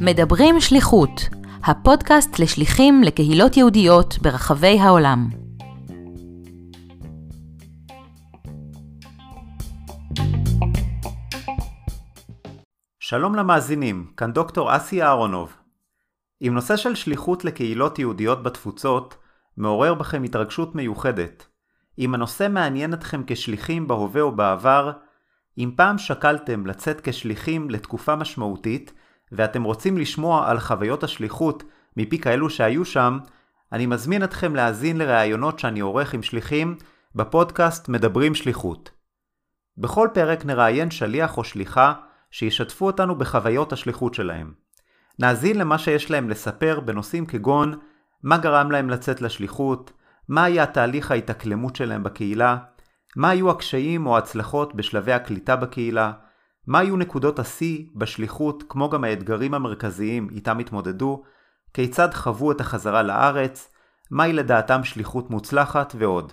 מדברים שליחות, הפודקאסט לשליחים לקהילות יהודיות ברחבי העולם. שלום למאזינים, כאן דוקטור אסי אהרונוב. אם נושא של שליחות לקהילות יהודיות בתפוצות מעורר בכם התרגשות מיוחדת, אם הנושא מעניין אתכם כשליחים בהווה או בעבר, אם פעם שקלתם לצאת כשליחים לתקופה משמעותית, ואתם רוצים לשמוע על חוויות השליחות מפי כאלו שהיו שם, אני מזמין אתכם להאזין לראיונות שאני עורך עם שליחים בפודקאסט מדברים שליחות. בכל פרק נראיין שליח או שליחה שישתפו אותנו בחוויות השליחות שלהם. נאזין למה שיש להם לספר בנושאים כגון מה גרם להם לצאת לשליחות, מה היה תהליך ההתאקלמות שלהם בקהילה, מה היו הקשיים או ההצלחות בשלבי הקליטה בקהילה, מה היו נקודות השיא בשליחות כמו גם האתגרים המרכזיים איתם התמודדו, כיצד חוו את החזרה לארץ, מהי לדעתם שליחות מוצלחת ועוד.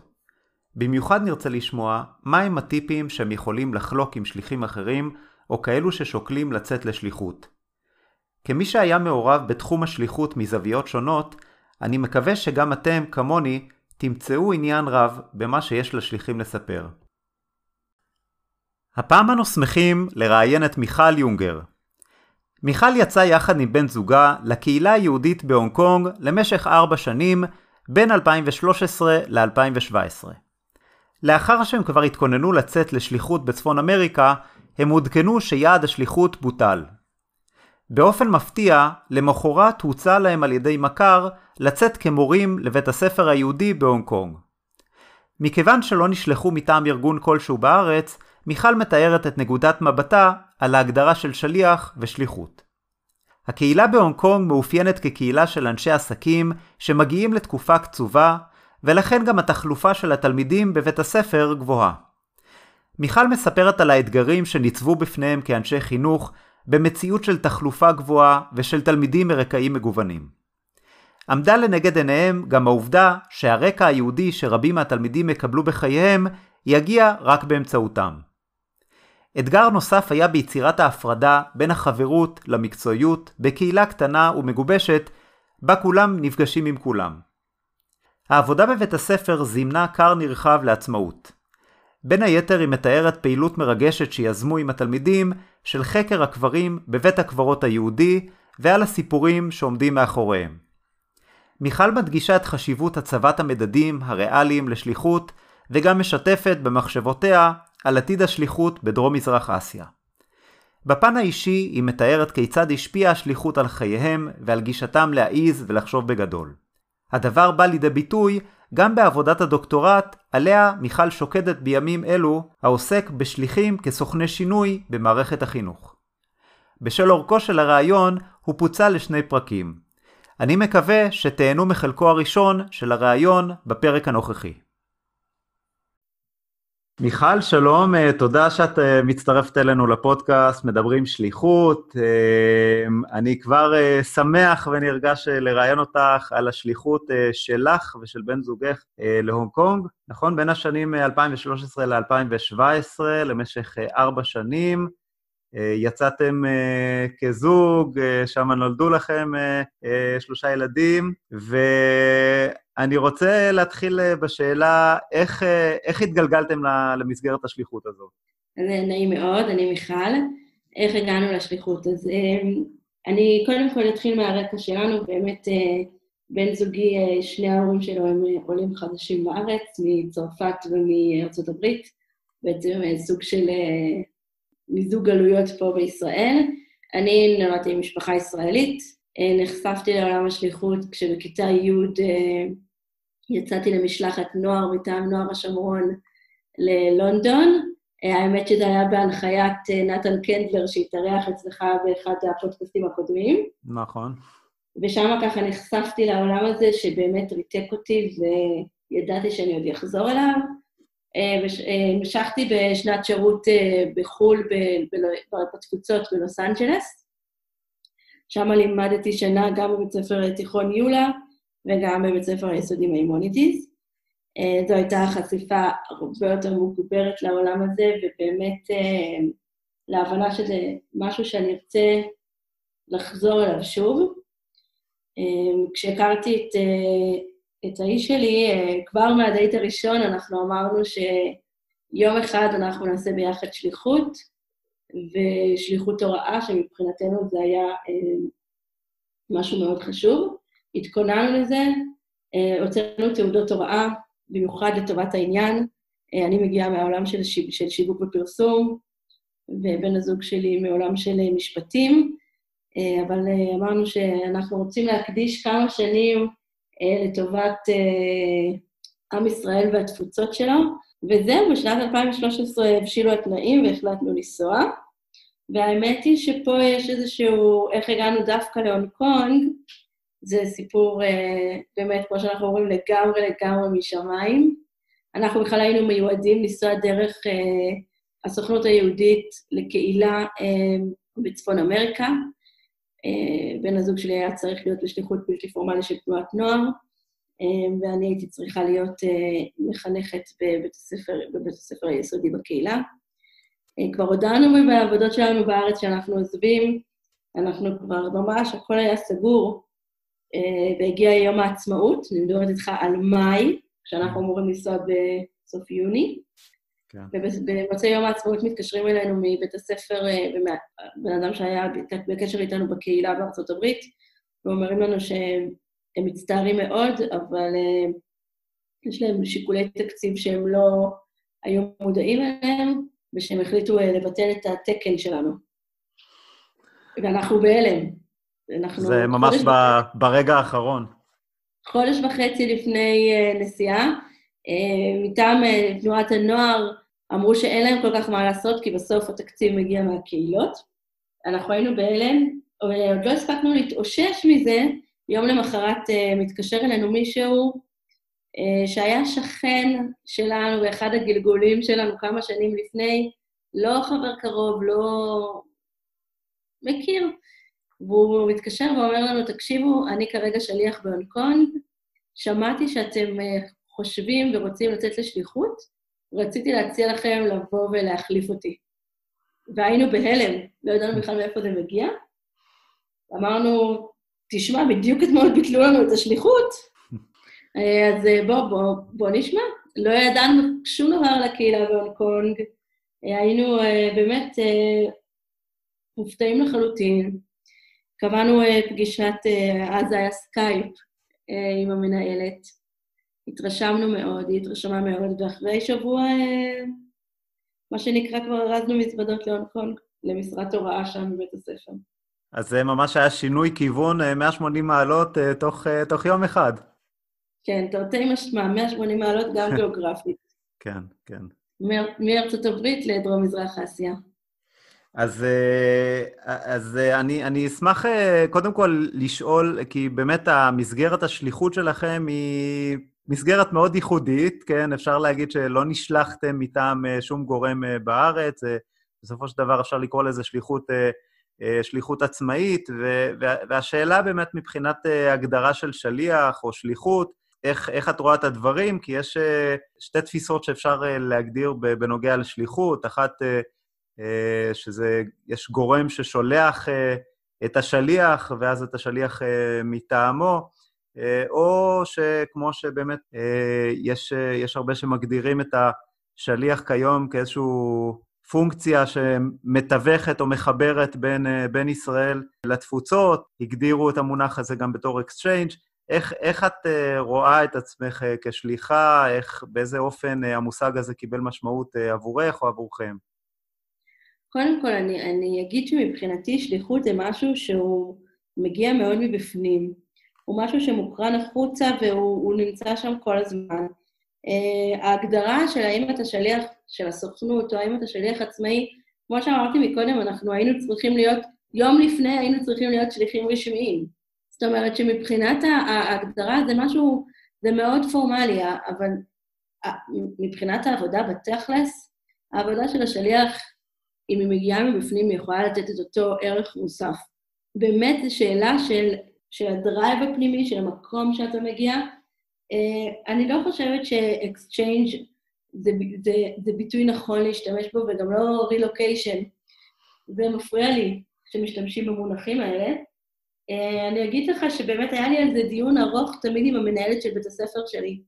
במיוחד נרצה לשמוע מהם הטיפים שהם יכולים לחלוק עם שליחים אחרים או כאלו ששוקלים לצאת לשליחות. כמי שהיה מעורב בתחום השליחות מזוויות שונות, אני מקווה שגם אתם, כמוני, תמצאו עניין רב במה שיש לשליחים לספר. הפעם אנו שמחים לראיין את מיכל יונגר. מיכל יצאה יחד עם בן זוגה לקהילה היהודית בהונג קונג למשך ארבע שנים, בין 2013 ל-2017. לאחר שהם כבר התכוננו לצאת לשליחות בצפון אמריקה, הם עודכנו שיעד השליחות בוטל. באופן מפתיע, למחרת הוצע להם על ידי מכר לצאת כמורים לבית הספר היהודי בהונג קונג. מכיוון שלא נשלחו מטעם ארגון כלשהו בארץ, מיכל מתארת את נקודת מבטה על ההגדרה של שליח ושליחות. הקהילה בהונג קונג מאופיינת כקהילה של אנשי עסקים שמגיעים לתקופה קצובה, ולכן גם התחלופה של התלמידים בבית הספר גבוהה. מיכל מספרת על האתגרים שניצבו בפניהם כאנשי חינוך במציאות של תחלופה גבוהה ושל תלמידים מרקעים מגוונים. עמדה לנגד עיניהם גם העובדה שהרקע היהודי שרבים מהתלמידים יקבלו בחייהם יגיע רק באמצעותם. אתגר נוסף היה ביצירת ההפרדה בין החברות למקצועיות בקהילה קטנה ומגובשת בה כולם נפגשים עם כולם. העבודה בבית הספר זימנה כר נרחב לעצמאות. בין היתר היא מתארת פעילות מרגשת שיזמו עם התלמידים של חקר הקברים בבית הקברות היהודי ועל הסיפורים שעומדים מאחוריהם. מיכל מדגישה את חשיבות הצבת המדדים הריאליים לשליחות וגם משתפת במחשבותיה על עתיד השליחות בדרום מזרח אסיה. בפן האישי היא מתארת כיצד השפיעה השליחות על חייהם ועל גישתם להעיז ולחשוב בגדול. הדבר בא לידי ביטוי גם בעבודת הדוקטורט עליה מיכל שוקדת בימים אלו העוסק בשליחים כסוכני שינוי במערכת החינוך. בשל אורכו של הרעיון הוא פוצל לשני פרקים. אני מקווה שתהנו מחלקו הראשון של הרעיון בפרק הנוכחי. מיכל, שלום, אה, תודה שאת אה, מצטרפת אלינו לפודקאסט, מדברים שליחות. אה, אני כבר שמח ונרגש לראיין אותך על השליחות שלך ושל בן זוגך להונג קונג, נכון? בין השנים 2013 ל-2017, למשך ארבע שנים. יצאתם כזוג, שם נולדו לכם שלושה ילדים, ו... אני רוצה להתחיל אה, בשאלה, איך, אה, איך התגלגלתם למסגרת השליחות הזאת? אז נעים מאוד, אני מיכל. איך הגענו לשליחות? אז אני קודם כל אתחיל מהרקע שלנו, באמת בן זוגי, שני ההורים שלו הם עולים חדשים בארץ, מצרפת ומארצות הברית, בעצם סוג של מיזוג גלויות פה בישראל. אני נולדתי עם משפחה ישראלית, נחשפתי לעולם השליחות כשבכיתה י' יצאתי למשלחת נוער מטעם נוער השומרון ללונדון. האמת שזה היה בהנחיית אה, נתן קנדלר שהתארח אצלך באחד הפודקאסטים הקודמים. נכון. ושם ככה נחשפתי לעולם הזה שבאמת ריתק אותי וידעתי שאני עוד אחזור אליו. אה, המשכתי בשנת שירות אה, בחו"ל, בתפוצות בלוס אנג'לס. שם לימדתי שנה גם בבית ספר תיכון יולה, וגם בבית ספר היסודי מימוניטיז. אה, זו הייתה חשיפה הרבה יותר מוגברת לעולם הזה, ובאמת אה, להבנה שזה משהו שאני ארצה לחזור אליו שוב. כשהכרתי את, את האיש שלי, כבר מהדייט הראשון אנחנו אמרנו שיום אחד אנחנו נעשה ביחד שליחות, ושליחות הוראה, שמבחינתנו זה היה משהו מאוד חשוב. התכוננו לזה, הוצאנו תעודות הוראה, במיוחד לטובת העניין. אני מגיעה מהעולם של, שיו, של שיווק ופרסום, ובן הזוג שלי מעולם של משפטים, אבל אמרנו שאנחנו רוצים להקדיש כמה שנים לטובת עם ישראל והתפוצות שלו, וזהו, בשנת 2013 הבשילו התנאים והחלטנו לנסוע. והאמת היא שפה יש איזשהו, איך הגענו דווקא להונג קונג, זה סיפור אה, באמת, כמו שאנחנו אומרים, לגמרי לגמרי משמיים. אנחנו בכלל היינו מיועדים לנסוע דרך אה, הסוכנות היהודית לקהילה אה, בצפון אמריקה. אה, בן הזוג שלי היה צריך להיות בשליחות בלתי פורמלית של תנועת נוער, אה, ואני הייתי צריכה להיות אה, מחנכת בבית הספר, בבית הספר היסודי בקהילה. כבר הודענו בעבודות שלנו בארץ שאנחנו עוזבים, אנחנו כבר ממש, הכל היה סגור, והגיע יום העצמאות, אני מדברת איתך על מאי, כשאנחנו אמורים לנסוע בסוף יוני. כן. ובמוצאי יום העצמאות מתקשרים אלינו מבית הספר, אה, בן אדם שהיה בקשר איתנו בקהילה בארצות הברית, ואומרים לנו שהם מצטערים מאוד, אבל יש להם שיקולי תקציב שהם לא היו מודעים אליהם, ושהם החליטו לבטל את התקן שלנו. ואנחנו בהלם. אנחנו... זה ממש ב... ברגע האחרון. חודש וחצי לפני נסיעה, מטעם uh, תנועת הנוער אמרו שאין להם כל כך מה לעשות, כי בסוף התקציב מגיע מהקהילות. אנחנו היינו בהלם, ועוד לא הספקנו להתאושש מזה, יום למחרת מתקשר אלינו מישהו שהיה שכן שלנו באחד הגלגולים שלנו כמה שנים לפני, לא חבר קרוב, לא מכיר. והוא מתקשר ואומר לנו, תקשיבו, אני כרגע שליח בהונג קונג, שמעתי שאתם אה, חושבים ורוצים לצאת לשליחות, רציתי להציע לכם לבוא ולהחליף אותי. והיינו בהלם, לא ידענו בכלל מאיפה זה מגיע. אמרנו, תשמע, בדיוק אתמול ביטלו לנו את השליחות, אה, אז אה, בוא, בוא, בוא נשמע. לא ידענו שום דבר על הקהילה בהונג קונג, היינו באמת מופתעים לחלוטין. קבענו אה, פגישת, אה, אז היה סקייפ אה, עם המנהלת. התרשמנו מאוד, היא התרשמה מאוד, ואחרי שבוע, מה שנקרא, כבר ארזנו מזוודות להונג קונג, למשרת הוראה שם בבית הספר. אז זה ממש היה שינוי כיוון 180 מעלות תוך, תוך יום אחד. כן, תרתי משמע, 180 מעלות גם גיאוגרפית. כן, כן. מארצות הברית לדרום-מזרח אסיה. אז, אה, אז אה, אני, אני אשמח אה, קודם כל לשאול, כי באמת המסגרת השליחות שלכם היא מסגרת מאוד ייחודית, כן? אפשר להגיד שלא נשלחתם מטעם שום גורם בארץ, בסופו של דבר אפשר לקרוא לזה שליחות, שליחות עצמאית, והשאלה באמת מבחינת הגדרה של שליח או שליחות, איך, איך את רואה את הדברים? כי יש שתי תפיסות שאפשר להגדיר בנוגע לשליחות, אחת אה, שזה, יש גורם ששולח אה, את השליח, ואז את השליח אה, מטעמו, או שכמו שבאמת יש, יש הרבה שמגדירים את השליח כיום כאיזושהי פונקציה שמתווכת או מחברת בין, בין ישראל לתפוצות, הגדירו את המונח הזה גם בתור exchange. איך, איך את רואה את עצמך כשליחה? איך, באיזה אופן המושג הזה קיבל משמעות עבורך או עבורכם? קודם כל, אני, אני אגיד שמבחינתי שליחות זה משהו שהוא מגיע מאוד מבפנים. הוא משהו שמוקרן החוצה והוא נמצא שם כל הזמן. Uh, ההגדרה של האם אתה שליח של הסוכנות או האם אתה שליח עצמאי, כמו שאמרתי מקודם, אנחנו היינו צריכים להיות, יום לפני היינו צריכים להיות שליחים רשמיים. זאת אומרת שמבחינת ההגדרה זה משהו, זה מאוד פורמלי, אבל מבחינת העבודה בתכלס, העבודה של השליח אם היא מגיעה מבפנים, היא יכולה לתת את אותו ערך מוסף. באמת זו שאלה של, של הדרייב הפנימי, של המקום שאתה מגיע. Uh, אני לא חושבת ש-exchange זה, זה, זה ביטוי נכון להשתמש בו, וגם לא relocation. זה מפריע לי שמשתמשים במונחים האלה. אה, אני אגיד לך שבאמת היה לי על זה דיון ארוך תמיד עם המנהלת של בית הספר שלי.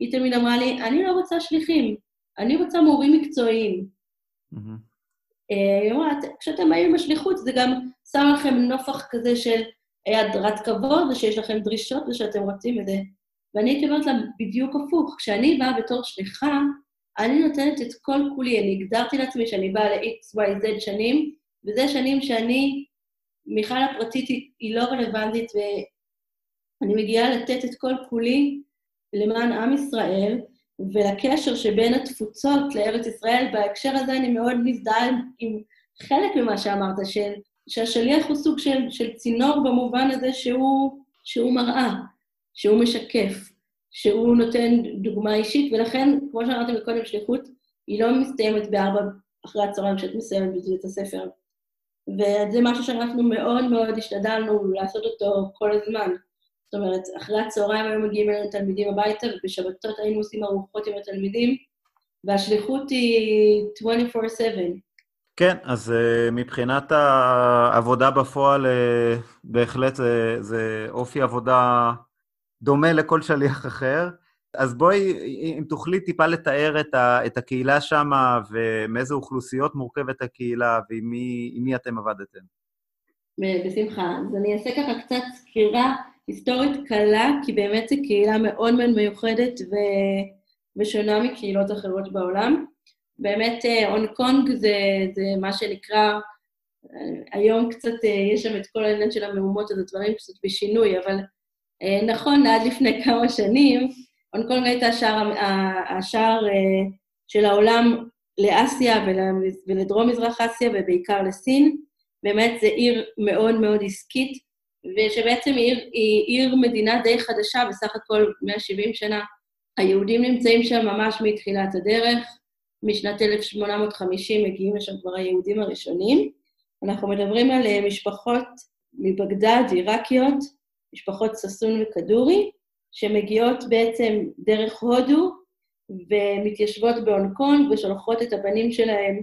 היא תמיד אמרה לי, אני לא רוצה שליחים, אני רוצה מורים מקצועיים. אה, היא אמרה, כשאתם באים עם השליחות, זה גם שם לכם נופח כזה של הדרת כבוד, ושיש לכם דרישות ושאתם רוצים את זה. ואני הייתי אומרת לה בדיוק הפוך, כשאני באה בתור שליחה, אני נותנת את כל כולי, אני הגדרתי לעצמי שאני באה ל-X, Y, Z שנים, וזה שנים שאני, מיכל הפרטית היא, לא רלוונטית, ואני מגיעה לתת את כל כולי למען עם ישראל, ולקשר שבין התפוצות לארץ ישראל, בהקשר הזה אני מאוד מזדהה עם חלק ממה שאמרת, של, שהשליח הוא סוג של, של צינור במובן הזה שהוא, שהוא מראה, שהוא משקף, שהוא נותן דוגמה אישית, ולכן, כמו שאמרתי מקודם, שליחות היא לא מסתיימת בארבע אחרי הצהריים כשאת מסיימת בבית הספר. וזה משהו שאנחנו מאוד מאוד השתדלנו לעשות אותו כל הזמן. זאת אומרת, אחרי הצהריים היו מגיעים אלינו תלמידים הביתה, ובשבתות היינו עושים ארוחות עם התלמידים, והשליחות היא 24/7. כן, אז uh, מבחינת העבודה בפועל, uh, בהחלט זה, זה אופי עבודה דומה לכל שליח אחר. אז בואי, אם תוכלי טיפה לתאר את, ה, את הקהילה שם, ומאיזה אוכלוסיות מורכבת הקהילה, ועם מי, מי אתם עבדתם. בשמחה. אז אני אעשה ככה קצת סקירה היסטורית קלה, כי באמת זו קהילה מאוד מאוד מיוחדת ו... ושונה מקהילות אחרות בעולם. באמת אה, הונג קונג זה, זה מה שנקרא, אה, היום קצת אה, יש שם את כל העניין של המהומות, אז הדברים קצת בשינוי, אבל נכון, עד לפני כמה שנים, הונג קונג הייתה השער, השער של העולם לאסיה ולדרום-מזרח אסיה, ובעיקר לסין. באמת זו עיר מאוד מאוד עסקית, ושבעצם עיר, היא עיר מדינה די חדשה, בסך הכל 170 שנה. היהודים נמצאים שם ממש מתחילת הדרך, משנת 1850 מגיעים לשם כבר היהודים הראשונים. אנחנו מדברים על אה, משפחות מבגדד, עיראקיות, משפחות ששון וכדורי, שמגיעות בעצם דרך הודו ומתיישבות בהונג קונג ושולחות את הבנים שלהם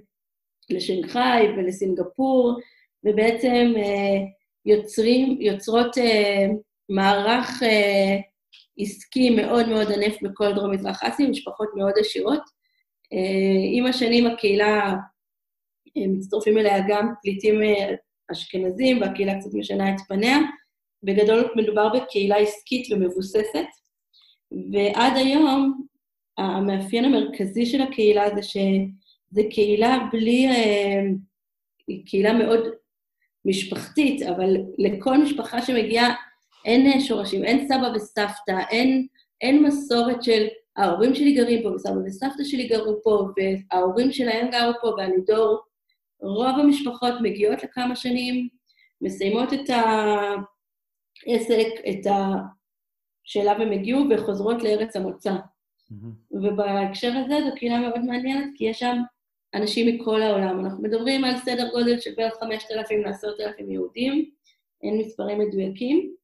לשנגחאי ולסינגפור, ובעצם אה, יוצרים, יוצרות אה, מערך עסקי מאוד מאוד ענף בכל דרום-מזרח אסיה, משפחות מאוד עשירות. אה, עם השנים הקהילה, אה, מצטרפים אליה גם פליטים אה, אשכנזים, והקהילה קצת משנה את פניה. בגדול מדובר בקהילה עסקית ומבוססת, ועד היום המאפיין המרכזי של הקהילה זה שזו קהילה בלי... היא קהילה מאוד משפחתית, אבל לכל משפחה שמגיעה אין שורשים, אין סבא וסבתא, אין, אין מסורת של ההורים שלי גרים פה, וסבא וסבתא שלי גרו פה, וההורים שלהם גרו פה, ואני דור. רוב המשפחות מגיעות לכמה שנים, מסיימות את העסק, את השאלה הם הגיעו, וחוזרות לארץ המוצא. Mm-hmm. ובהקשר הזה זו קהילה מאוד מעניינת, כי יש שם אנשים מכל העולם. אנחנו מדברים על סדר גודל של בין 5,000 ל-10,000 יהודים, אין מספרים מדויקים,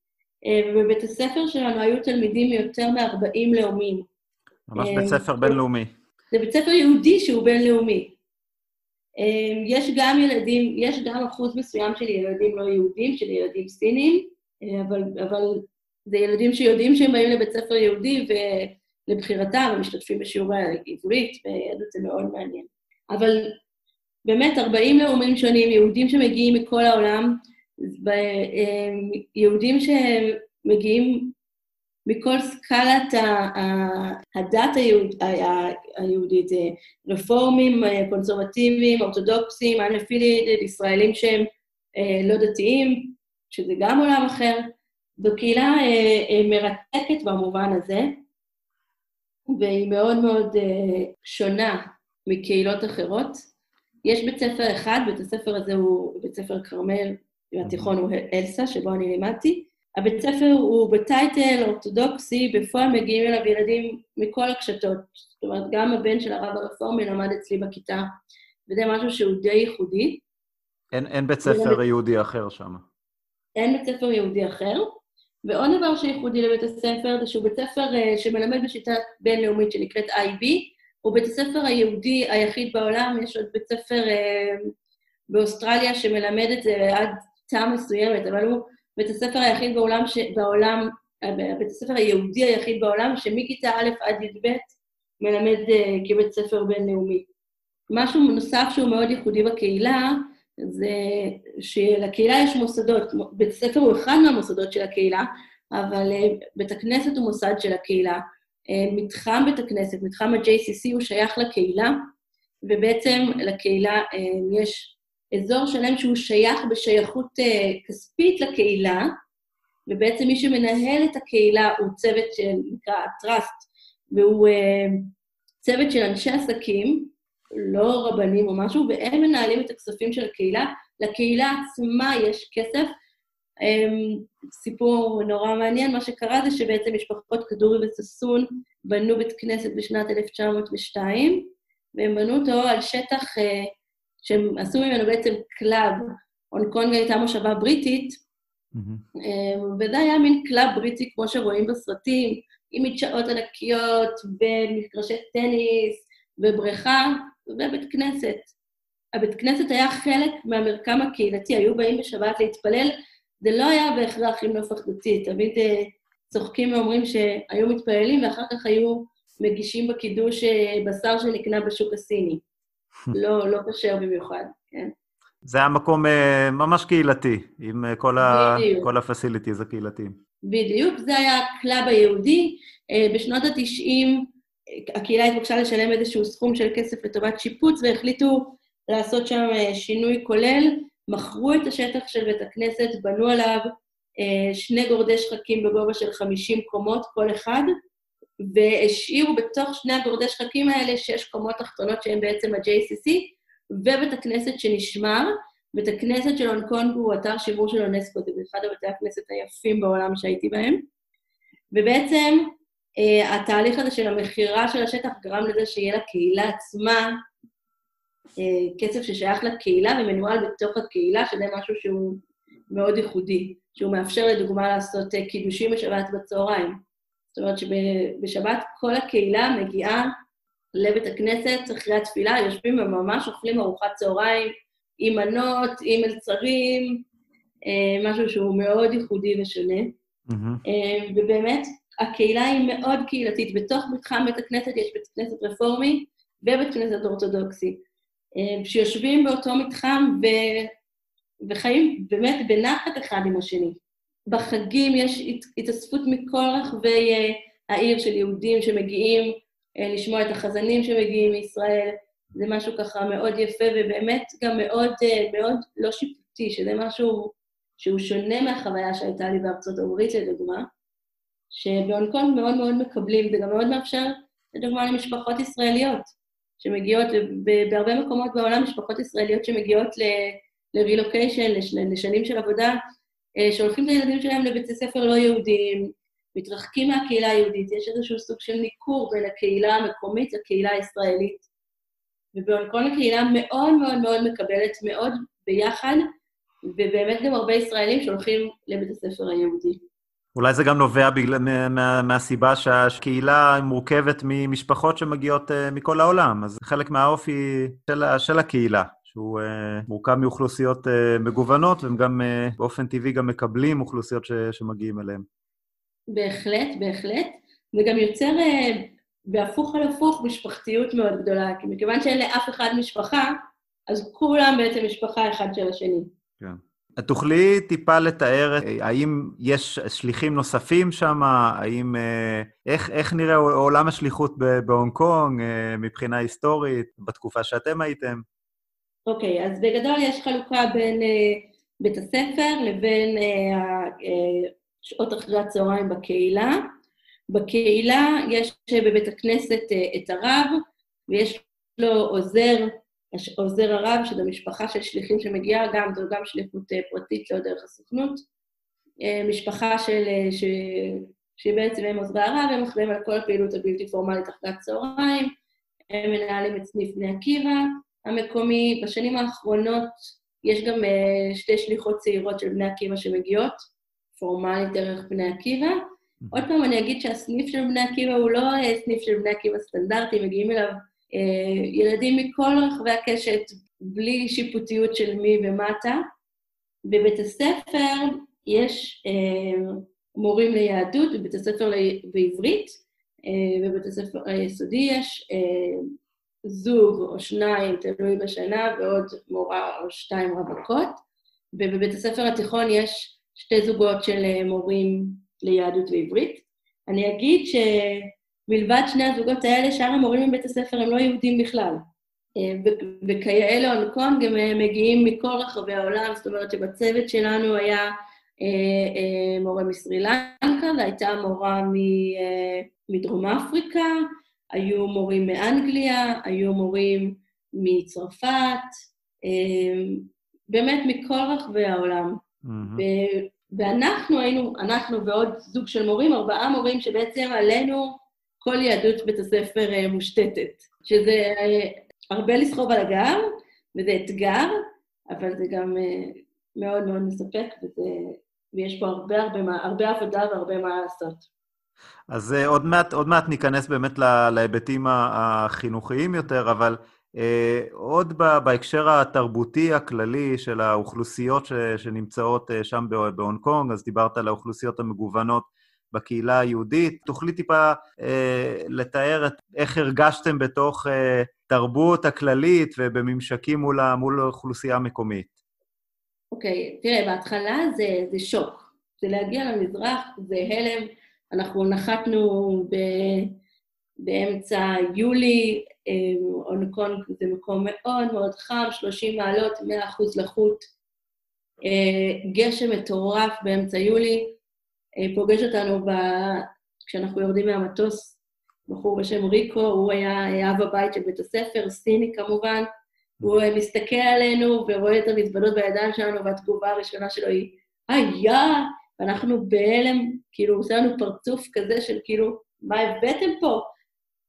אה, ובבית הספר שלנו היו תלמידים מיותר מ-40 לאומים. ממש בית ספר אה, בינלאומי. זה בית ספר יהודי שהוא בינלאומי. אה, יש גם ילדים, יש גם אחוז מסוים של ילדים לא יהודים, של ילדים סינים, אבל, אבל זה ילדים שיודעים שהם באים לבית ספר יהודי ולבחירתם, הם משתתפים בשיעורי העברית, ויהדות זה מאוד מעניין. אבל באמת 40 לאומים שונים, יהודים שמגיעים מכל העולם, יהודים שמגיעים מכל סקלת הדת היהודית, רפורמים, קונסרבטיביים, אורתודוקסים, אנפיליאטד, ישראלים שהם אה, לא דתיים, שזה גם עולם אחר. זו קהילה אה, אה, מרתקת במובן הזה, והיא מאוד מאוד שונה מקהילות אחרות. יש בית ספר אחד, בית הספר הזה הוא בית ספר כרמל, והתיכון הוא אלסה, שבו אני לימדתי. הבית ספר הוא בטייטל אורתודוקסי, בפועל מגיעים אליו ילדים מכל הקשתות. זאת אומרת, גם הבן של הרב הרפורמי למד אצלי בכיתה, וזה משהו שהוא די ייחודי. אין, אין בית ספר יהודי אחר שם. אין בית ספר יהודי אחר. ועוד דבר שייחודי לבית הספר זה שהוא בית ספר uh, שמלמד בשיטה בינלאומית שנקראת IB, הוא בית הספר היהודי היחיד בעולם, יש עוד בית ספר uh, באוסטרליה שמלמד את זה עד תא מסוימת, אבל הוא בית הספר היחיד בעולם, ש... בעולם בית הספר היהודי היחיד בעולם שמכיתה א' עד י"ב מלמד uh, כבית ספר בינלאומי. משהו נוסף שהוא מאוד ייחודי בקהילה, זה שלקהילה יש מוסדות, בית הספר הוא אחד מהמוסדות של הקהילה, אבל uh, בית הכנסת הוא מוסד של הקהילה. Uh, מתחם בית הכנסת, מתחם ה-JCC הוא שייך לקהילה, ובעצם לקהילה יש אזור שלם שהוא שייך בשייכות uh, כספית לקהילה, ובעצם מי שמנהל את הקהילה הוא צוות שנקרא Trust, והוא uh, צוות של אנשי עסקים, לא רבנים או משהו, והם מנהלים את הכספים של הקהילה. לקהילה עצמה יש כסף. Um, סיפור נורא מעניין, מה שקרה זה שבעצם משפחות כדורי וששון בנו בית כנסת בשנת 1902, והם בנו אותו על שטח uh, שהם עשו ממנו בעצם club. הונג קונג הייתה מושבה בריטית, mm-hmm. וזה היה מין club בריטי כמו שרואים בסרטים, עם מדשאות ענקיות, ומגרשי טניס, ובריכה, ובית כנסת. הבית כנסת היה חלק מהמרקם הקהילתי, היו באים בשבת להתפלל, זה לא היה בהכרח עם נופך דתי, תמיד אה, צוחקים ואומרים שהיו מתפללים ואחר כך היו מגישים בקידוש אה, בשר שנקנה בשוק הסיני. לא, לא כשר במיוחד, כן. זה היה מקום uh, ממש קהילתי, עם uh, כל, ה... כל ה facilities הקהילתיים. בדיוק, זה היה ה club היהודי. Uh, בשנות ה-90 הקהילה התבקשה לשלם איזשהו סכום של כסף לטובת שיפוץ, והחליטו לעשות שם uh, שינוי כולל. מכרו את השטח של בית הכנסת, בנו עליו uh, שני גורדי שחקים בגובה של 50 קומות כל אחד, והשאירו בתוך שני הגורדי שחקים האלה שש קומות תחתונות שהן בעצם ה-JCC, ובית הכנסת שנשמר. בית הכנסת של הונג קונג הוא אתר שימור של אונסקו, זה אחד מבתי הכנסת היפים בעולם שהייתי בהם. ובעצם אה, התהליך הזה של המכירה של השטח גרם לזה שיהיה לקהילה עצמה אה, כסף ששייך לקהילה ומנוהל בתוך הקהילה, שזה משהו שהוא מאוד ייחודי, שהוא מאפשר לדוגמה לעשות אה, קידושים בשבת בצהריים. זאת אומרת שבשבת כל הקהילה מגיעה לבית הכנסת אחרי התפילה, יושבים וממש אוכלים ארוחת צהריים עם מנות, עם מלצרים, אה, משהו שהוא מאוד ייחודי ושונה. Mm-hmm. ובאמת, הקהילה היא מאוד קהילתית. בתוך מתחם בית הכנסת יש בית כנסת רפורמי ובית כנסת אורתודוקסי, אה, שיושבים באותו מתחם ו... וחיים באמת בנחת אחד עם השני. בחגים יש התאספות מכל רחבי העיר של יהודים שמגיעים אה, לשמוע את החזנים שמגיעים מישראל, זה משהו ככה מאוד יפה ובאמת גם מאוד, אה, מאוד לא שיפוטי, שזה משהו שהוא שונה מהחוויה שהייתה לי בארצות הברית, לדוגמה, שבהונג קונג מאוד מאוד מקבלים, זה גם מאוד מאפשר, לדוגמה, למשפחות ישראליות שמגיעות, בהרבה מקומות בעולם משפחות ישראליות שמגיעות ל-relocation, לשנים של עבודה, אה, שולחים את הילדים שלהם לבתי ספר לא יהודיים, מתרחקים מהקהילה היהודית, יש איזשהו סוג של ניכור בין הקהילה המקומית לקהילה הישראלית. ובהונג קונג הקהילה מאוד מאוד מאוד מקבלת, מאוד ביחד, ובאמת גם הרבה ישראלים שהולכים לבית הספר היהודי. אולי זה גם נובע בגלל, מה, מהסיבה שהקהילה מורכבת ממשפחות שמגיעות uh, מכל העולם, אז חלק מהאופי של, של הקהילה, שהוא uh, מורכב מאוכלוסיות uh, מגוונות, והם גם uh, באופן טבעי גם מקבלים אוכלוסיות ש, שמגיעים אליהם. בהחלט, בהחלט. וגם יוצר אה, בהפוך על הפוך משפחתיות מאוד גדולה, כי מכיוון שאין לאף אחד משפחה, אז כולם בעצם משפחה אחד של השני. כן. את תוכלי טיפה לתאר, אה, האם יש שליחים נוספים שם? האם... אה, איך, איך נראה עולם השליחות בהונג קונג מבחינה היסטורית, בתקופה שאתם הייתם? אוקיי, אז בגדול יש חלוקה בין בית הספר לבין שעות אחרי הצהריים בקהילה. בקהילה יש בבית הכנסת אה, את הרב, ויש לו עוזר, עוזר הרב, שזו משפחה של שליחים שמגיעה, גם זו גם שליחות אה, פרטית, לא דרך הסוכנות. אה, משפחה של, ש, שבעצם הם עוזרי הרב, הם אחראים על כל הפעילות הבלתי פורמלית אחרי הצהריים, הם מנהלים את סניף בני עקיבא המקומי. בשנים האחרונות יש גם שתי שליחות צעירות של בני עקיבא שמגיעות, פורמלית דרך בני עקיבא. עוד פעם אני אגיד שהסניף של בני עקיבא הוא לא אה, סניף של בני עקיבא סטנדרטי, מגיעים אליו אה, ילדים מכל רחבי הקשת, בלי שיפוטיות של מי ומטה. בבית הספר יש אה, מורים ליהדות, בבית הספר בעברית, אה, בבית הספר היסודי יש אה, זוג או שניים, תלוי בשנה, ועוד מורה או שתיים רווקות, ובבית הספר התיכון יש שתי זוגות של אה, מורים ליהדות ועברית. אני אגיד שמלבד שני הזוגות האלה, שאר המורים בבית הספר הם לא יהודים בכלל. אה, וכיאה להונג קונג הם מגיעים מכל רחבי העולם, זאת אומרת שבצוות שלנו היה אה, אה, מורה מסרי לנקה והייתה מורה מדרום אפריקה, היו מורים מאנגליה, היו מורים מצרפת, באמת מכל רחבי העולם. Mm-hmm. ואנחנו היינו, אנחנו ועוד זוג של מורים, ארבעה מורים שבעצם עלינו כל יהדות בית הספר מושתתת, שזה הרבה לסחוב על הגב, וזה אתגר, אבל זה גם uh, מאוד מאוד מספק, וזה, ויש פה הרבה, הרבה, הרבה עבודה והרבה מה לעשות. אז uh, עוד מעט, עוד מעט ניכנס באמת להיבטים החינוכיים יותר, אבל uh, עוד בהקשר התרבותי הכללי של האוכלוסיות ש, שנמצאות uh, שם בהונג קונג, אז דיברת על האוכלוסיות המגוונות בקהילה היהודית. תוכלי טיפה אה, לתאר את איך הרגשתם בתוך אה, תרבות הכללית ובממשקים מול, מול האוכלוסייה המקומית. אוקיי, okay, תראה, בהתחלה זה, זה שוק. זה להגיע למזרח, זה הלם. אנחנו נחתנו ב, באמצע יולי, הונג קונג זה מקום מאוד מאוד חם, 30 מעלות, 100% לחות. אה, גשם מטורף באמצע יולי, אה, פוגש אותנו ב... כשאנחנו יורדים מהמטוס, בחור בשם ריקו, הוא היה אב הבית של בית הספר, סיני כמובן, הוא אה, מסתכל עלינו ורואה את המזוודות בידיים שלנו, והתגובה הראשונה שלו היא, היה, ואנחנו בהלם, כאילו, עושה לנו פרצוף כזה של כאילו, מה הבאתם פה?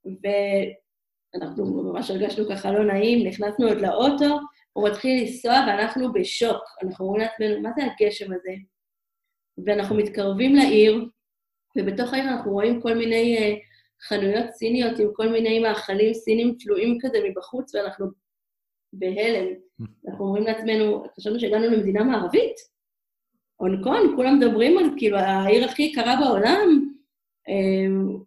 ואנחנו ממש הרגשנו ככה לא נעים, נכנסנו עוד לאוטו, הוא מתחיל לנסוע ואנחנו בשוק. אנחנו אומרים לעצמנו, מה זה הגשם הזה? ואנחנו מתקרבים לעיר, ובתוך העיר אנחנו רואים כל מיני uh, חנויות סיניות עם כל מיני מאכלים סינים תלויים כזה מבחוץ, ואנחנו בהלם. אנחנו אומרים לעצמנו, חשבנו שהגענו למדינה מערבית. הונג קונג, כולם מדברים על כאילו העיר הכי יקרה בעולם, um,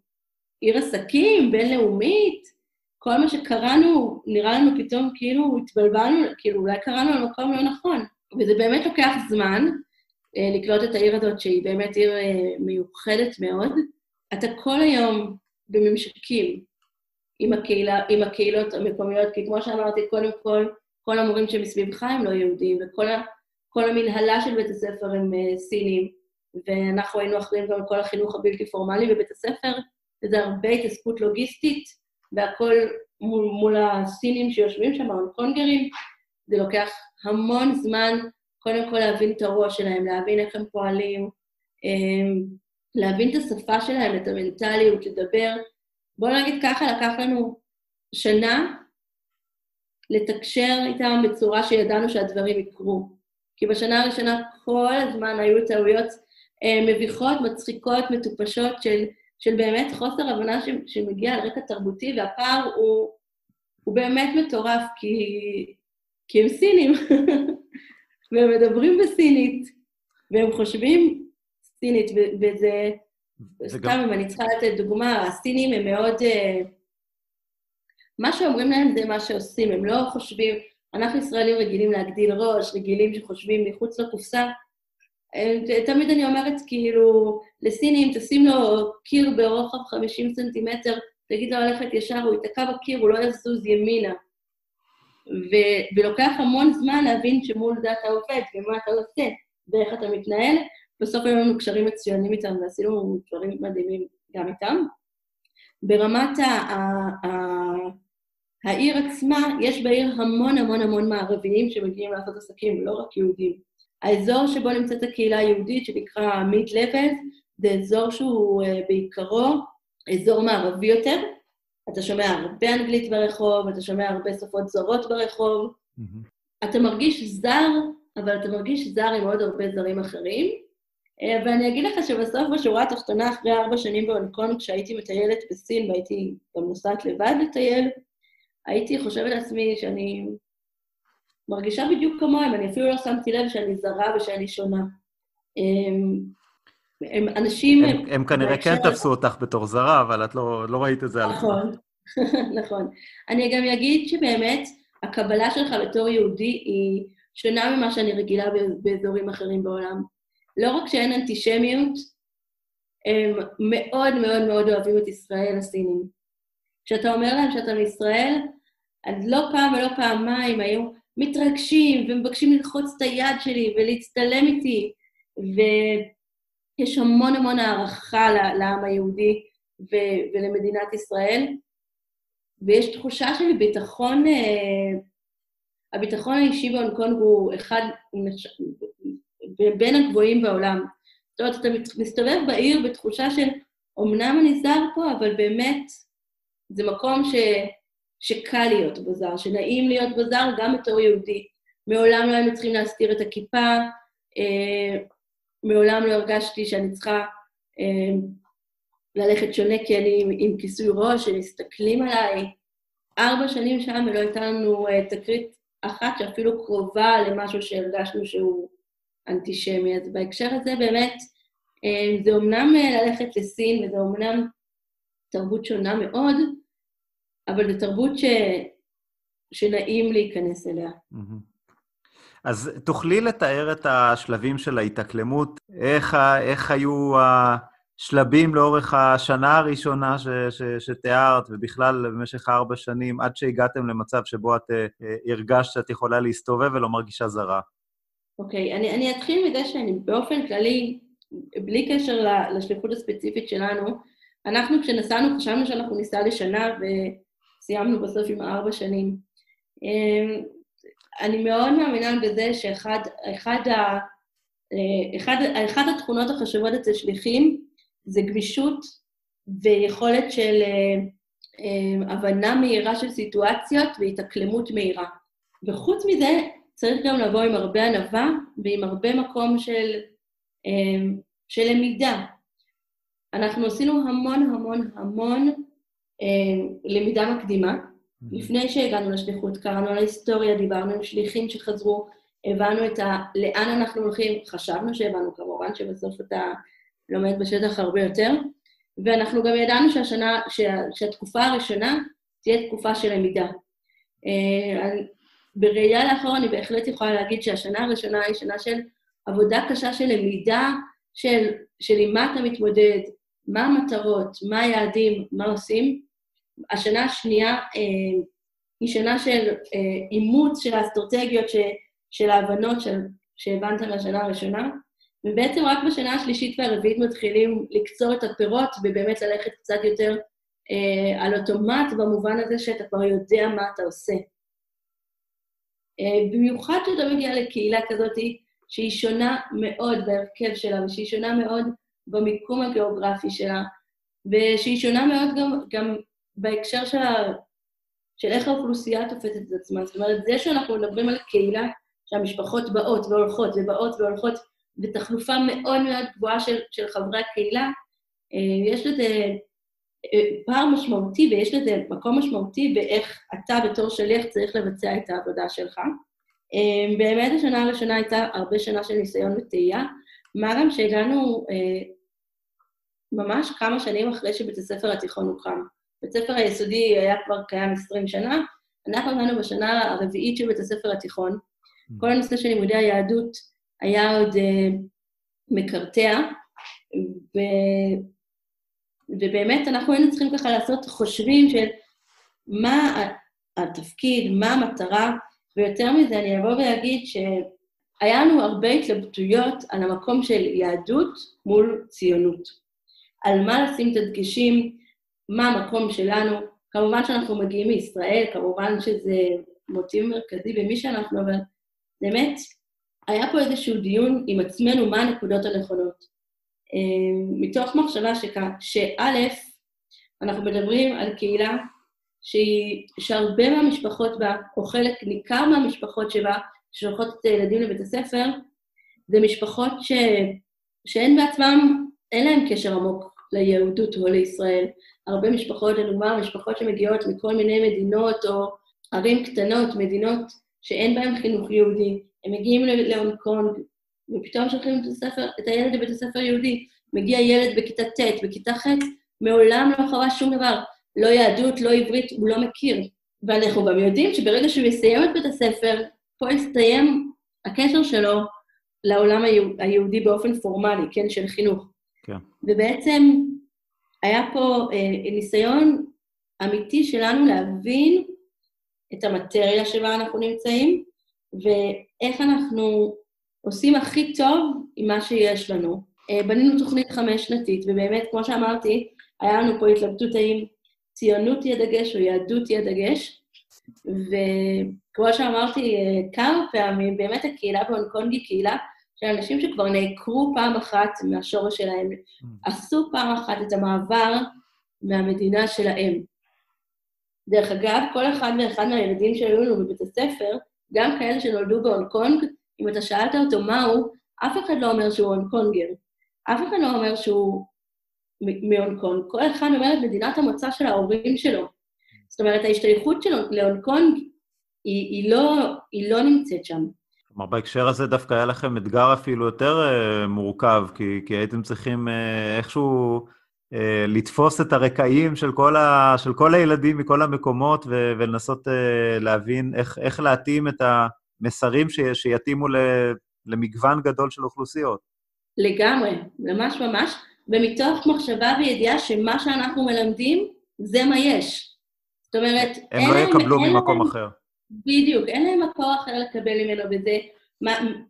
עיר עסקים, בינלאומית, כל מה שקראנו, נראה לנו פתאום כאילו התבלבלנו, כאילו אולי קראנו על מקום לא נכון. וזה באמת לוקח זמן, אה, לקלוט את העיר הזאת, שהיא באמת עיר אה, מיוחדת מאוד. אתה כל היום בממשקים עם, הקהילה, עם הקהילות המקומיות, כי כמו שאמרתי, קודם כל, כל המורים שמסביבך הם לא יהודים, וכל ה, כל המנהלה של בית הספר הם uh, סינים, ואנחנו היינו אחראים גם על כל החינוך הבלתי פורמלי בבית הספר, וזה הרבה התעסקות לוגיסטית, והכל מול, מול הסינים שיושבים שם, ההונג קונגרים, זה לוקח המון זמן, קודם כל להבין את הראש שלהם, להבין איך הם פועלים, אמ, להבין את השפה שלהם, את המנטליות, לדבר. בואו נגיד ככה, לקח לנו שנה לתקשר איתם בצורה שידענו שהדברים יקרו. כי בשנה הראשונה כל הזמן היו טעויות אה, מביכות, מצחיקות, מטופשות, של, של באמת חוסר הבנה ש, שמגיע על רקע תרבותי, והפער הוא, הוא באמת מטורף, כי, כי הם סינים. והם מדברים בסינית, והם חושבים סינית, וזה... סתם גם... אם אני צריכה לתת דוגמה, הסינים הם מאוד... Uh, מה שאומרים להם זה מה שעושים, הם לא חושבים... אנחנו ישראלים רגילים להגדיל ראש, רגילים שחושבים מחוץ לקופסה. אה, תמיד אני אומרת, כאילו, לסינים, תשים לו קיר ברוחב 50 סנטימטר, תגיד לו ללכת ישר, הוא ייתקע בקיר, הוא לא יזוז ימינה. ו- ולוקח המון זמן להבין שמול זה אתה עובד, ומה אתה עושה, ואיך אתה מתנהל. בסוף היו לנו קשרים מצוינים איתם, ועשינו דברים מדהימים גם איתם. ברמת ה- ה- ה- העיר עצמה, יש בעיר המון המון המון מערביים שמגיעים לעשות עסקים, לא רק יהודים. האזור שבו נמצאת הקהילה היהודית, שנקרא מיד לבז, זה אזור שהוא uh, בעיקרו אזור מערבי יותר, אתה שומע הרבה אנגלית ברחוב, אתה שומע הרבה שפות זרות ברחוב. Mm-hmm. אתה מרגיש זר, אבל אתה מרגיש זר עם עוד הרבה זרים אחרים. אה, ואני אגיד לך שבסוף, בשורה התחתונה, אחרי ארבע שנים בהונג קונג, כשהייתי מטיילת בסין והייתי גם נוסעת לבד לטייל, הייתי חושבת לעצמי שאני מרגישה בדיוק כמוהם, אני אפילו לא שמתי לב שאני זרה ושאני שונה. הם, הם אנשים... הם, הם כנראה כן תפסו אותך בתור זרה, אבל את לא, לא ראית את זה על נכון, נכון. אני גם אגיד שבאמת, הקבלה שלך בתור יהודי היא שונה ממה שאני רגילה באזורים אחרים בעולם. לא רק שאין אנטישמיות, הם מאוד מאוד מאוד אוהבים את ישראל הסינים. כשאתה אומר להם שאתה מישראל, אז לא פעם ולא פעמיים היו מתרגשים ומבקשים ללחוץ את היד שלי ולהצטלם איתי, ויש המון המון הערכה לעם היהודי ולמדינת ישראל, ויש תחושה של ביטחון, אה, הביטחון האישי בהונג קונג הוא אחד, בין הגבוהים בעולם. זאת אומרת, אתה מסתובב בעיר בתחושה של, אמנם אני זר פה, אבל באמת זה מקום ש, שקל להיות בו זר, שנעים להיות בו זר גם בתור יהודי. מעולם לא היינו צריכים להסתיר את הכיפה, אה, מעולם לא הרגשתי שאני צריכה אה, ללכת שונה כי אני עם, עם כיסוי ראש, שמסתכלים עליי. ארבע שנים שם ולא הייתה לנו אה, תקרית אחת שאפילו קרובה למשהו שהרגשנו שהוא אנטישמי. אז בהקשר הזה באמת, אה, זה אומנם אה, ללכת לסין וזה אומנם תרבות שונה מאוד, אבל זו תרבות ש... שנעים להיכנס אליה. אז תוכלי לתאר את השלבים של ההתאקלמות? איך, איך היו השלבים לאורך השנה הראשונה ש, ש, שתיארת, ובכלל במשך ארבע שנים, עד שהגעתם למצב שבו את אה, הרגשת שאת יכולה להסתובב ולא מרגישה זרה? אוקיי, okay, אני, אני אתחיל מזה שאני באופן כללי, בלי קשר לשליחות הספציפית שלנו, אנחנו כשנסענו חשבנו שאנחנו ניסע לשנה וסיימנו בסוף עם ארבע שנים. אמ, אני מאוד מאמינה בזה שאחד אחד ה, אחד, אחד התכונות החשובות אצל שליחים זה גמישות ויכולת של אמ, הבנה מהירה של סיטואציות והתאקלמות מהירה. וחוץ מזה, צריך גם לבוא עם הרבה ענווה ועם הרבה מקום של, אמ, של למידה. אנחנו עשינו המון המון המון למידה מקדימה. לפני שהגענו לשליחות, קראנו על ההיסטוריה, דיברנו עם שליחים שחזרו, הבנו את ה... לאן אנחנו הולכים, חשבנו שהבנו כמובן, שבסוף אתה לומד בשטח הרבה יותר, ואנחנו גם ידענו שהשנה, שה, שהתקופה הראשונה תהיה תקופה של למידה. אה, בראייה לאחור אני בהחלט יכולה להגיד שהשנה הראשונה היא שנה של עבודה קשה של למידה, של, של עם מה אתה מתמודד, מה המטרות, מה היעדים, מה עושים. השנה השנייה אה, היא שנה של אה, אימוץ של האסטרטגיות, ש, של ההבנות של, שהבנת מהשנה הראשונה, ובעצם רק בשנה השלישית והרביעית מתחילים לקצור את הפירות ובאמת ללכת קצת יותר אה, על אוטומט, במובן הזה שאתה כבר יודע מה אתה עושה. אה, במיוחד כשאתה מגיע לקהילה כזאת שהיא שונה מאוד בהרכב שלה, ושהיא שונה מאוד במיקום הגיאוגרפי שלה, ושהיא שונה מאוד גם, גם בהקשר של, של איך האוכלוסייה תופסת את עצמה. זאת אומרת, זה שאנחנו מדברים על קהילה שהמשפחות באות והולכות ובאות והולכות, ותחלופה מאוד מאוד גבוהה של, של חברי הקהילה, אה, יש לזה אה, פער משמעותי ויש לזה מקום משמעותי באיך אתה בתור שליח צריך לבצע את העבודה שלך. אה, באמת השנה הראשונה הייתה הרבה שנה של ניסיון וטעייה, מה גם שהגענו ממש כמה שנים אחרי שבית הספר התיכון הוקם. בית הספר היסודי היה כבר קיים 20 שנה, אנחנו הגענו בשנה הרביעית של בית הספר התיכון. כל הנושא של לימודי היהדות היה עוד מקרטע, ו... ובאמת אנחנו היינו צריכים ככה לעשות חושבים של מה התפקיד, מה המטרה, ויותר מזה אני אבוא ואגיד שהיה לנו הרבה התלבטויות על המקום של יהדות מול ציונות. על מה לשים את הדגשים, מה המקום שלנו. כמובן שאנחנו מגיעים מישראל, כמובן שזה מוטיב מרכזי במי שאנחנו, אבל באמת, היה פה איזשהו דיון עם עצמנו מה הנקודות הנכונות. אמ, מתוך מחשבה שא', אנחנו מדברים על קהילה שהיא, שהרבה מהמשפחות בה, או חלק ניכר מהמשפחות שבה, ששולחות את הילדים לבית הספר, זה משפחות ש, שאין בעצמם, אין להם קשר עמוק ליהודות או לישראל. הרבה משפחות, לדוגמה, משפחות שמגיעות מכל מיני מדינות או ערים קטנות, מדינות שאין בהם חינוך יהודי, הם מגיעים להונג קונג, ופתאום שולחים את, הספר, את הילד לבית הספר יהודי. מגיע ילד בכיתה ט', בכיתה ח', מעולם לא חווה שום דבר. לא יהדות, לא עברית, הוא לא מכיר. ואנחנו גם יודעים שברגע שהוא יסיים את בית הספר, פה יסתיים הקשר שלו לעולם היהודי באופן פורמלי, כן, של חינוך. כן. ובעצם היה פה אה, ניסיון אמיתי שלנו להבין את המטריה שבה אנחנו נמצאים, ואיך אנחנו עושים הכי טוב עם מה שיש לנו. אה, בנינו תוכנית חמש-שנתית, ובאמת, כמו שאמרתי, היה לנו פה התלבטות האם ציונות היא הדגש או יהדות היא הדגש, וכמו שאמרתי אה, כמה פעמים, באמת הקהילה בהונג קונג היא קהילה של אנשים שכבר נעקרו פעם אחת מהשורש שלהם, mm. עשו פעם אחת את המעבר מהמדינה שלהם. דרך אגב, כל אחד ואחד מהילדים שהיו לנו בבית הספר, גם כאלה שנולדו בהונג קונג, אם אתה שאלת אותו מה הוא, אף אחד לא אומר שהוא הונג קונגר. אף אחד לא אומר שהוא מהונג קונג. כל אחד אומר את מדינת המוצא של ההורים שלו. זאת אומרת, ההשתייכות שלו להונג קונג היא, היא, לא, היא לא נמצאת שם. כלומר, בהקשר הזה דווקא היה לכם אתגר אפילו יותר uh, מורכב, כי, כי הייתם צריכים uh, איכשהו uh, לתפוס את הרקעים של כל, ה, של כל הילדים מכל המקומות ו, ולנסות uh, להבין איך, איך להתאים את המסרים ש, שיתאימו ל, למגוון גדול של אוכלוסיות. לגמרי, ממש ממש, ומתוך מחשבה וידיעה שמה שאנחנו מלמדים, זה מה יש. זאת אומרת, הם לא יקבלו ממקום אחר. בדיוק, אין להם מקור אחר לקבל ממנו, וזה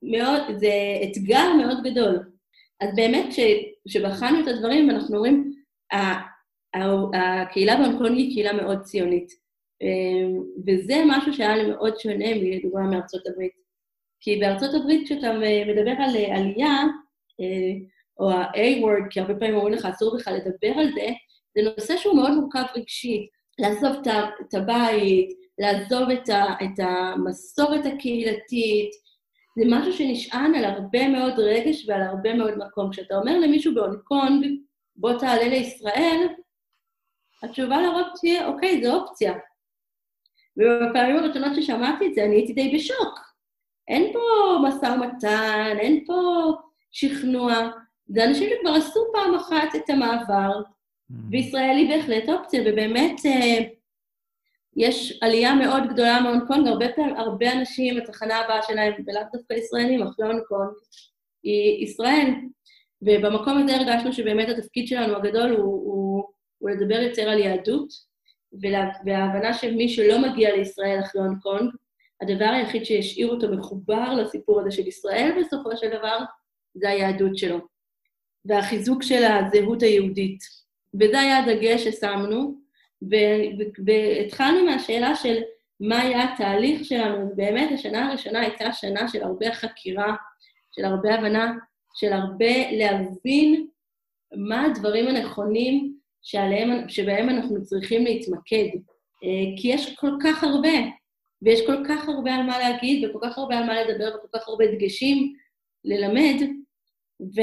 מאוד, זה אתגר מאוד גדול. אז באמת, כשבחנו את הדברים, אנחנו אומרים, הקהילה בהונקונג היא קהילה מאוד ציונית. אמ, וזה משהו שהיה לי מאוד שונה מלדוגמה מארצות הברית. כי בארצות הברית, כשאתה מדבר על עלייה, אה, או ה-A-word, כי הרבה פעמים אומרים לך, אסור בכלל לדבר על זה, זה נושא שהוא מאוד מורכב רגשית. לעזוב את הבית, לעזוב את, ה, את המסורת הקהילתית, זה משהו שנשען על הרבה מאוד רגש ועל הרבה מאוד מקום. כשאתה אומר למישהו בהונג קונג, בוא תעלה לישראל, התשובה לרוב תהיה, אוקיי, זו אופציה. ובפעמים הראשונות ששמעתי את זה, אני הייתי די בשוק. אין פה משא ומתן, אין פה שכנוע. זה אנשים שכבר עשו פעם אחת את המעבר, mm. וישראל היא בהחלט אופציה, ובאמת אה, יש עלייה מאוד גדולה מהונג קונג, הרבה פעמים, הרבה אנשים, התחנה הבאה שלהם, ולאו דווקא ישראלים, אחרי הונג קונג, היא ישראל. ובמקום הזה הרגשנו שבאמת התפקיד שלנו הגדול הוא, הוא, הוא לדבר יותר על יהדות, וההבנה שמי שלא מגיע לישראל אחרי הונג קונג, הדבר היחיד שישאיר אותו מחובר לסיפור הזה של ישראל בסופו של דבר, זה היהדות שלו, והחיזוק של הזהות היהודית. וזה היה הדגש ששמנו, והתחלנו מהשאלה של מה היה התהליך שלנו, ובאמת השנה הראשונה הייתה שנה של הרבה חקירה, של הרבה הבנה, של הרבה להבין מה הדברים הנכונים שעליהם, שבהם אנחנו צריכים להתמקד. אה, כי יש כל כך הרבה, ויש כל כך הרבה על מה להגיד, וכל כך הרבה על מה לדבר, וכל כך הרבה דגשים ללמד, ו...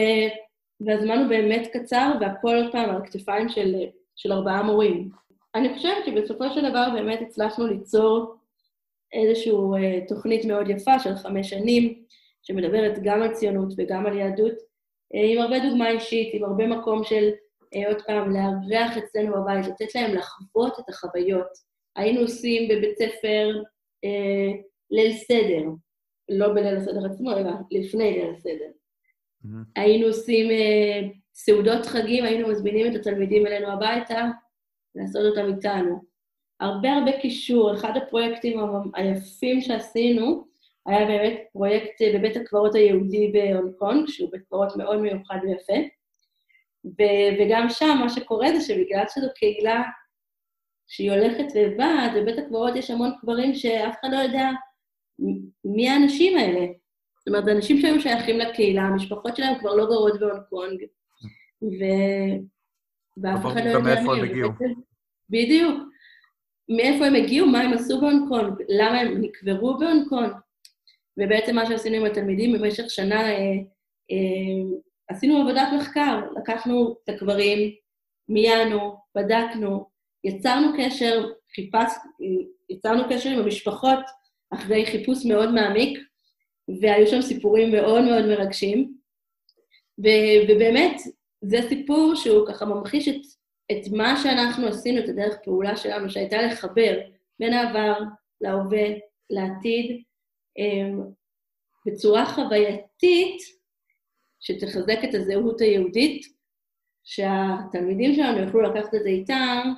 והזמן הוא באמת קצר, והכל עוד פעם על הכתפיים של, של ארבעה מורים. אני חושבת שבסופו של דבר באמת הצלחנו ליצור איזושהי אה, תוכנית מאוד יפה של חמש שנים, שמדברת גם על ציונות וגם על יהדות, אה, עם הרבה דוגמה אישית, עם הרבה מקום של, אה, עוד פעם, לארח אצלנו בבית, לתת להם לחוות את החוויות. היינו עושים בבית ספר אה, ליל סדר, לא בליל הסדר עצמו, אלא לפני ליל הסדר. Mm-hmm. היינו עושים אה, סעודות חגים, היינו מזמינים את התלמידים אלינו הביתה, לעשות אותם איתנו. הרבה הרבה קישור, אחד הפרויקטים היפים שעשינו היה באמת פרויקט אה, בבית הקברות היהודי בהונג קונג, שהוא בית קברות מאוד מיוחד ויפה. ו- וגם שם מה שקורה זה שבגלל שזו קהילה שהיא הולכת ובאה, בבית הקברות יש המון קברים שאף אחד לא יודע מי האנשים האלה. זאת אומרת, זה אנשים שהיו שייכים לקהילה, המשפחות שלהם כבר לא גרות בהונג קונג, ו... ואף אחד לא יודע מי הם. הגיעו. בדיוק. מאיפה הם הגיעו, מה הם עשו בהונג קונג, למה הם נקברו בהונג קונג. ובעצם מה שעשינו עם התלמידים במשך שנה, אה, אה, עשינו עבודת מחקר, לקחנו את הקברים, מיינו, בדקנו, יצרנו קשר, חיפש, יצרנו קשר עם המשפחות אחרי חיפוש מאוד מעמיק, והיו שם סיפורים מאוד מאוד מרגשים. ו- ובאמת, זה סיפור שהוא ככה ממחיש את, את מה שאנחנו עשינו, את הדרך פעולה שלנו, שהייתה לחבר בין העבר להווה, לעתיד, אמ, בצורה חווייתית, שתחזק את הזהות היהודית, שהתלמידים שלנו יוכלו לקחת את זה איתם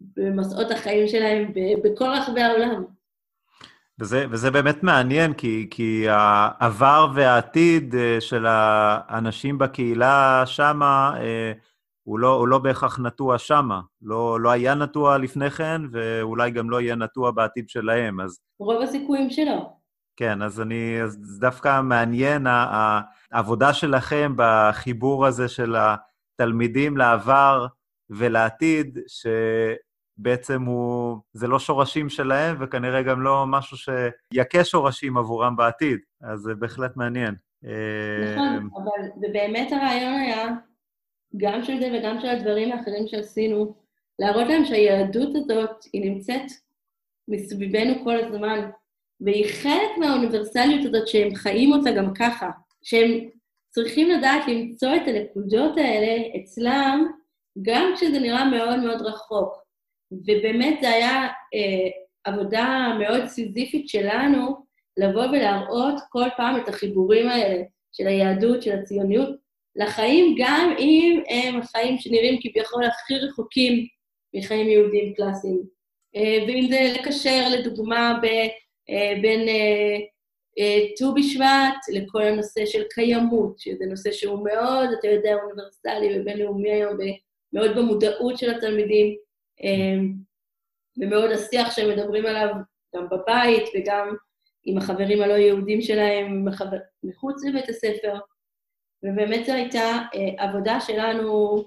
במסעות החיים שלהם בכל רחבי העולם. וזה, וזה באמת מעניין, כי, כי העבר והעתיד אה, של האנשים בקהילה שמה, אה, הוא לא, הוא לא בהכרח נטוע שמה. לא, לא היה נטוע לפני כן, ואולי גם לא יהיה נטוע בעתיד שלהם, אז... רוב הסיכויים שלו. כן, אז אני... אז דווקא מעניין העבודה שלכם בחיבור הזה של התלמידים לעבר ולעתיד, שבעצם הוא... זה לא שורשים שלהם, וכנראה גם לא משהו שיכה שורשים עבורם בעתיד. אז זה בהחלט מעניין. נכון, אה, אבל ובאמת הרעיון היה, גם של זה וגם של הדברים האחרים שעשינו, להראות להם שהיהדות הזאת, היא נמצאת מסביבנו כל הזמן. והיא חלק מהאוניברסליות הזאת שהם חיים אותה גם ככה, שהם צריכים לדעת למצוא את הנקודות האלה אצלם, גם כשזה נראה מאוד מאוד רחוק. ובאמת זה היה אה, עבודה מאוד סיזיפית שלנו, לבוא ולהראות כל פעם את החיבורים האלה של היהדות, של הציוניות, לחיים, גם אם הם החיים שנראים כביכול הכי רחוקים מחיים יהודיים קלאסיים. אה, ואם זה לקשר, לדוגמה, ב... אה, בין אה, ט"ו בשבט לכל הנושא של קיימות, שזה נושא שהוא מאוד, אתה יודע, אוניברסלי ובינלאומי היום, מאוד במודעות של התלמידים, ומאוד השיח שהם מדברים עליו גם בבית וגם עם החברים הלא יהודים שלהם מחוץ לבית הספר. ובאמת זו הייתה עבודה שלנו,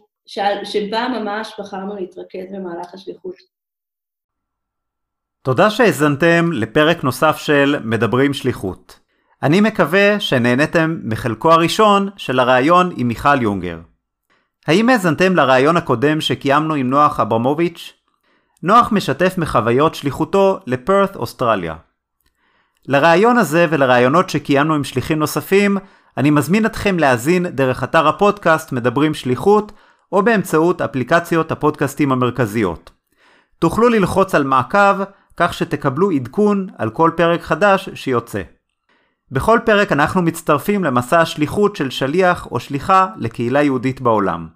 שבה ממש בחרנו להתרכז במהלך השליחות. תודה שהאזנתם לפרק נוסף של מדברים שליחות. אני מקווה שנהניתם מחלקו הראשון של הראיון עם מיכל יונגר. האם האזנתם לראיון הקודם שקיימנו עם נוח אברמוביץ'? נוח משתף מחוויות שליחותו לפרת, אוסטרליה. לראיון הזה ולראיונות שקיימנו עם שליחים נוספים, אני מזמין אתכם להאזין דרך אתר הפודקאסט מדברים שליחות, או באמצעות אפליקציות הפודקאסטים המרכזיות. תוכלו ללחוץ על מעקב כך שתקבלו עדכון על כל פרק חדש שיוצא. בכל פרק אנחנו מצטרפים למסע השליחות של שליח או שליחה לקהילה יהודית בעולם.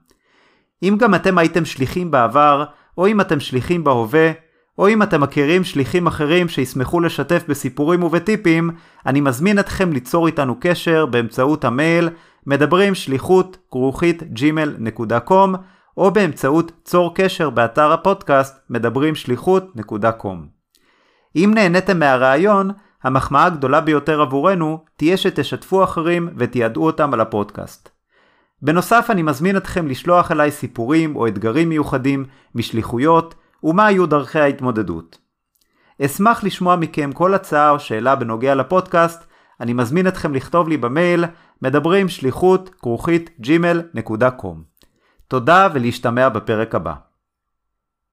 אם גם אתם הייתם שליחים בעבר, או אם אתם שליחים בהווה, או אם אתם מכירים שליחים אחרים שישמחו לשתף בסיפורים ובטיפים, אני מזמין אתכם ליצור איתנו קשר באמצעות המייל מדברים שליחות כרוכית gmail.com או באמצעות צור קשר באתר הפודקאסט מדברים שליחות.com. אם נהניתם מהרעיון, המחמאה הגדולה ביותר עבורנו תהיה שתשתפו אחרים ותיעדו אותם על הפודקאסט. בנוסף אני מזמין אתכם לשלוח אליי סיפורים או אתגרים מיוחדים משליחויות ומה היו דרכי ההתמודדות. אשמח לשמוע מכם כל הצעה או שאלה בנוגע לפודקאסט, אני מזמין אתכם לכתוב לי במייל מדברים שליחות כרוכית gmail.com. תודה ולהשתמע בפרק הבא.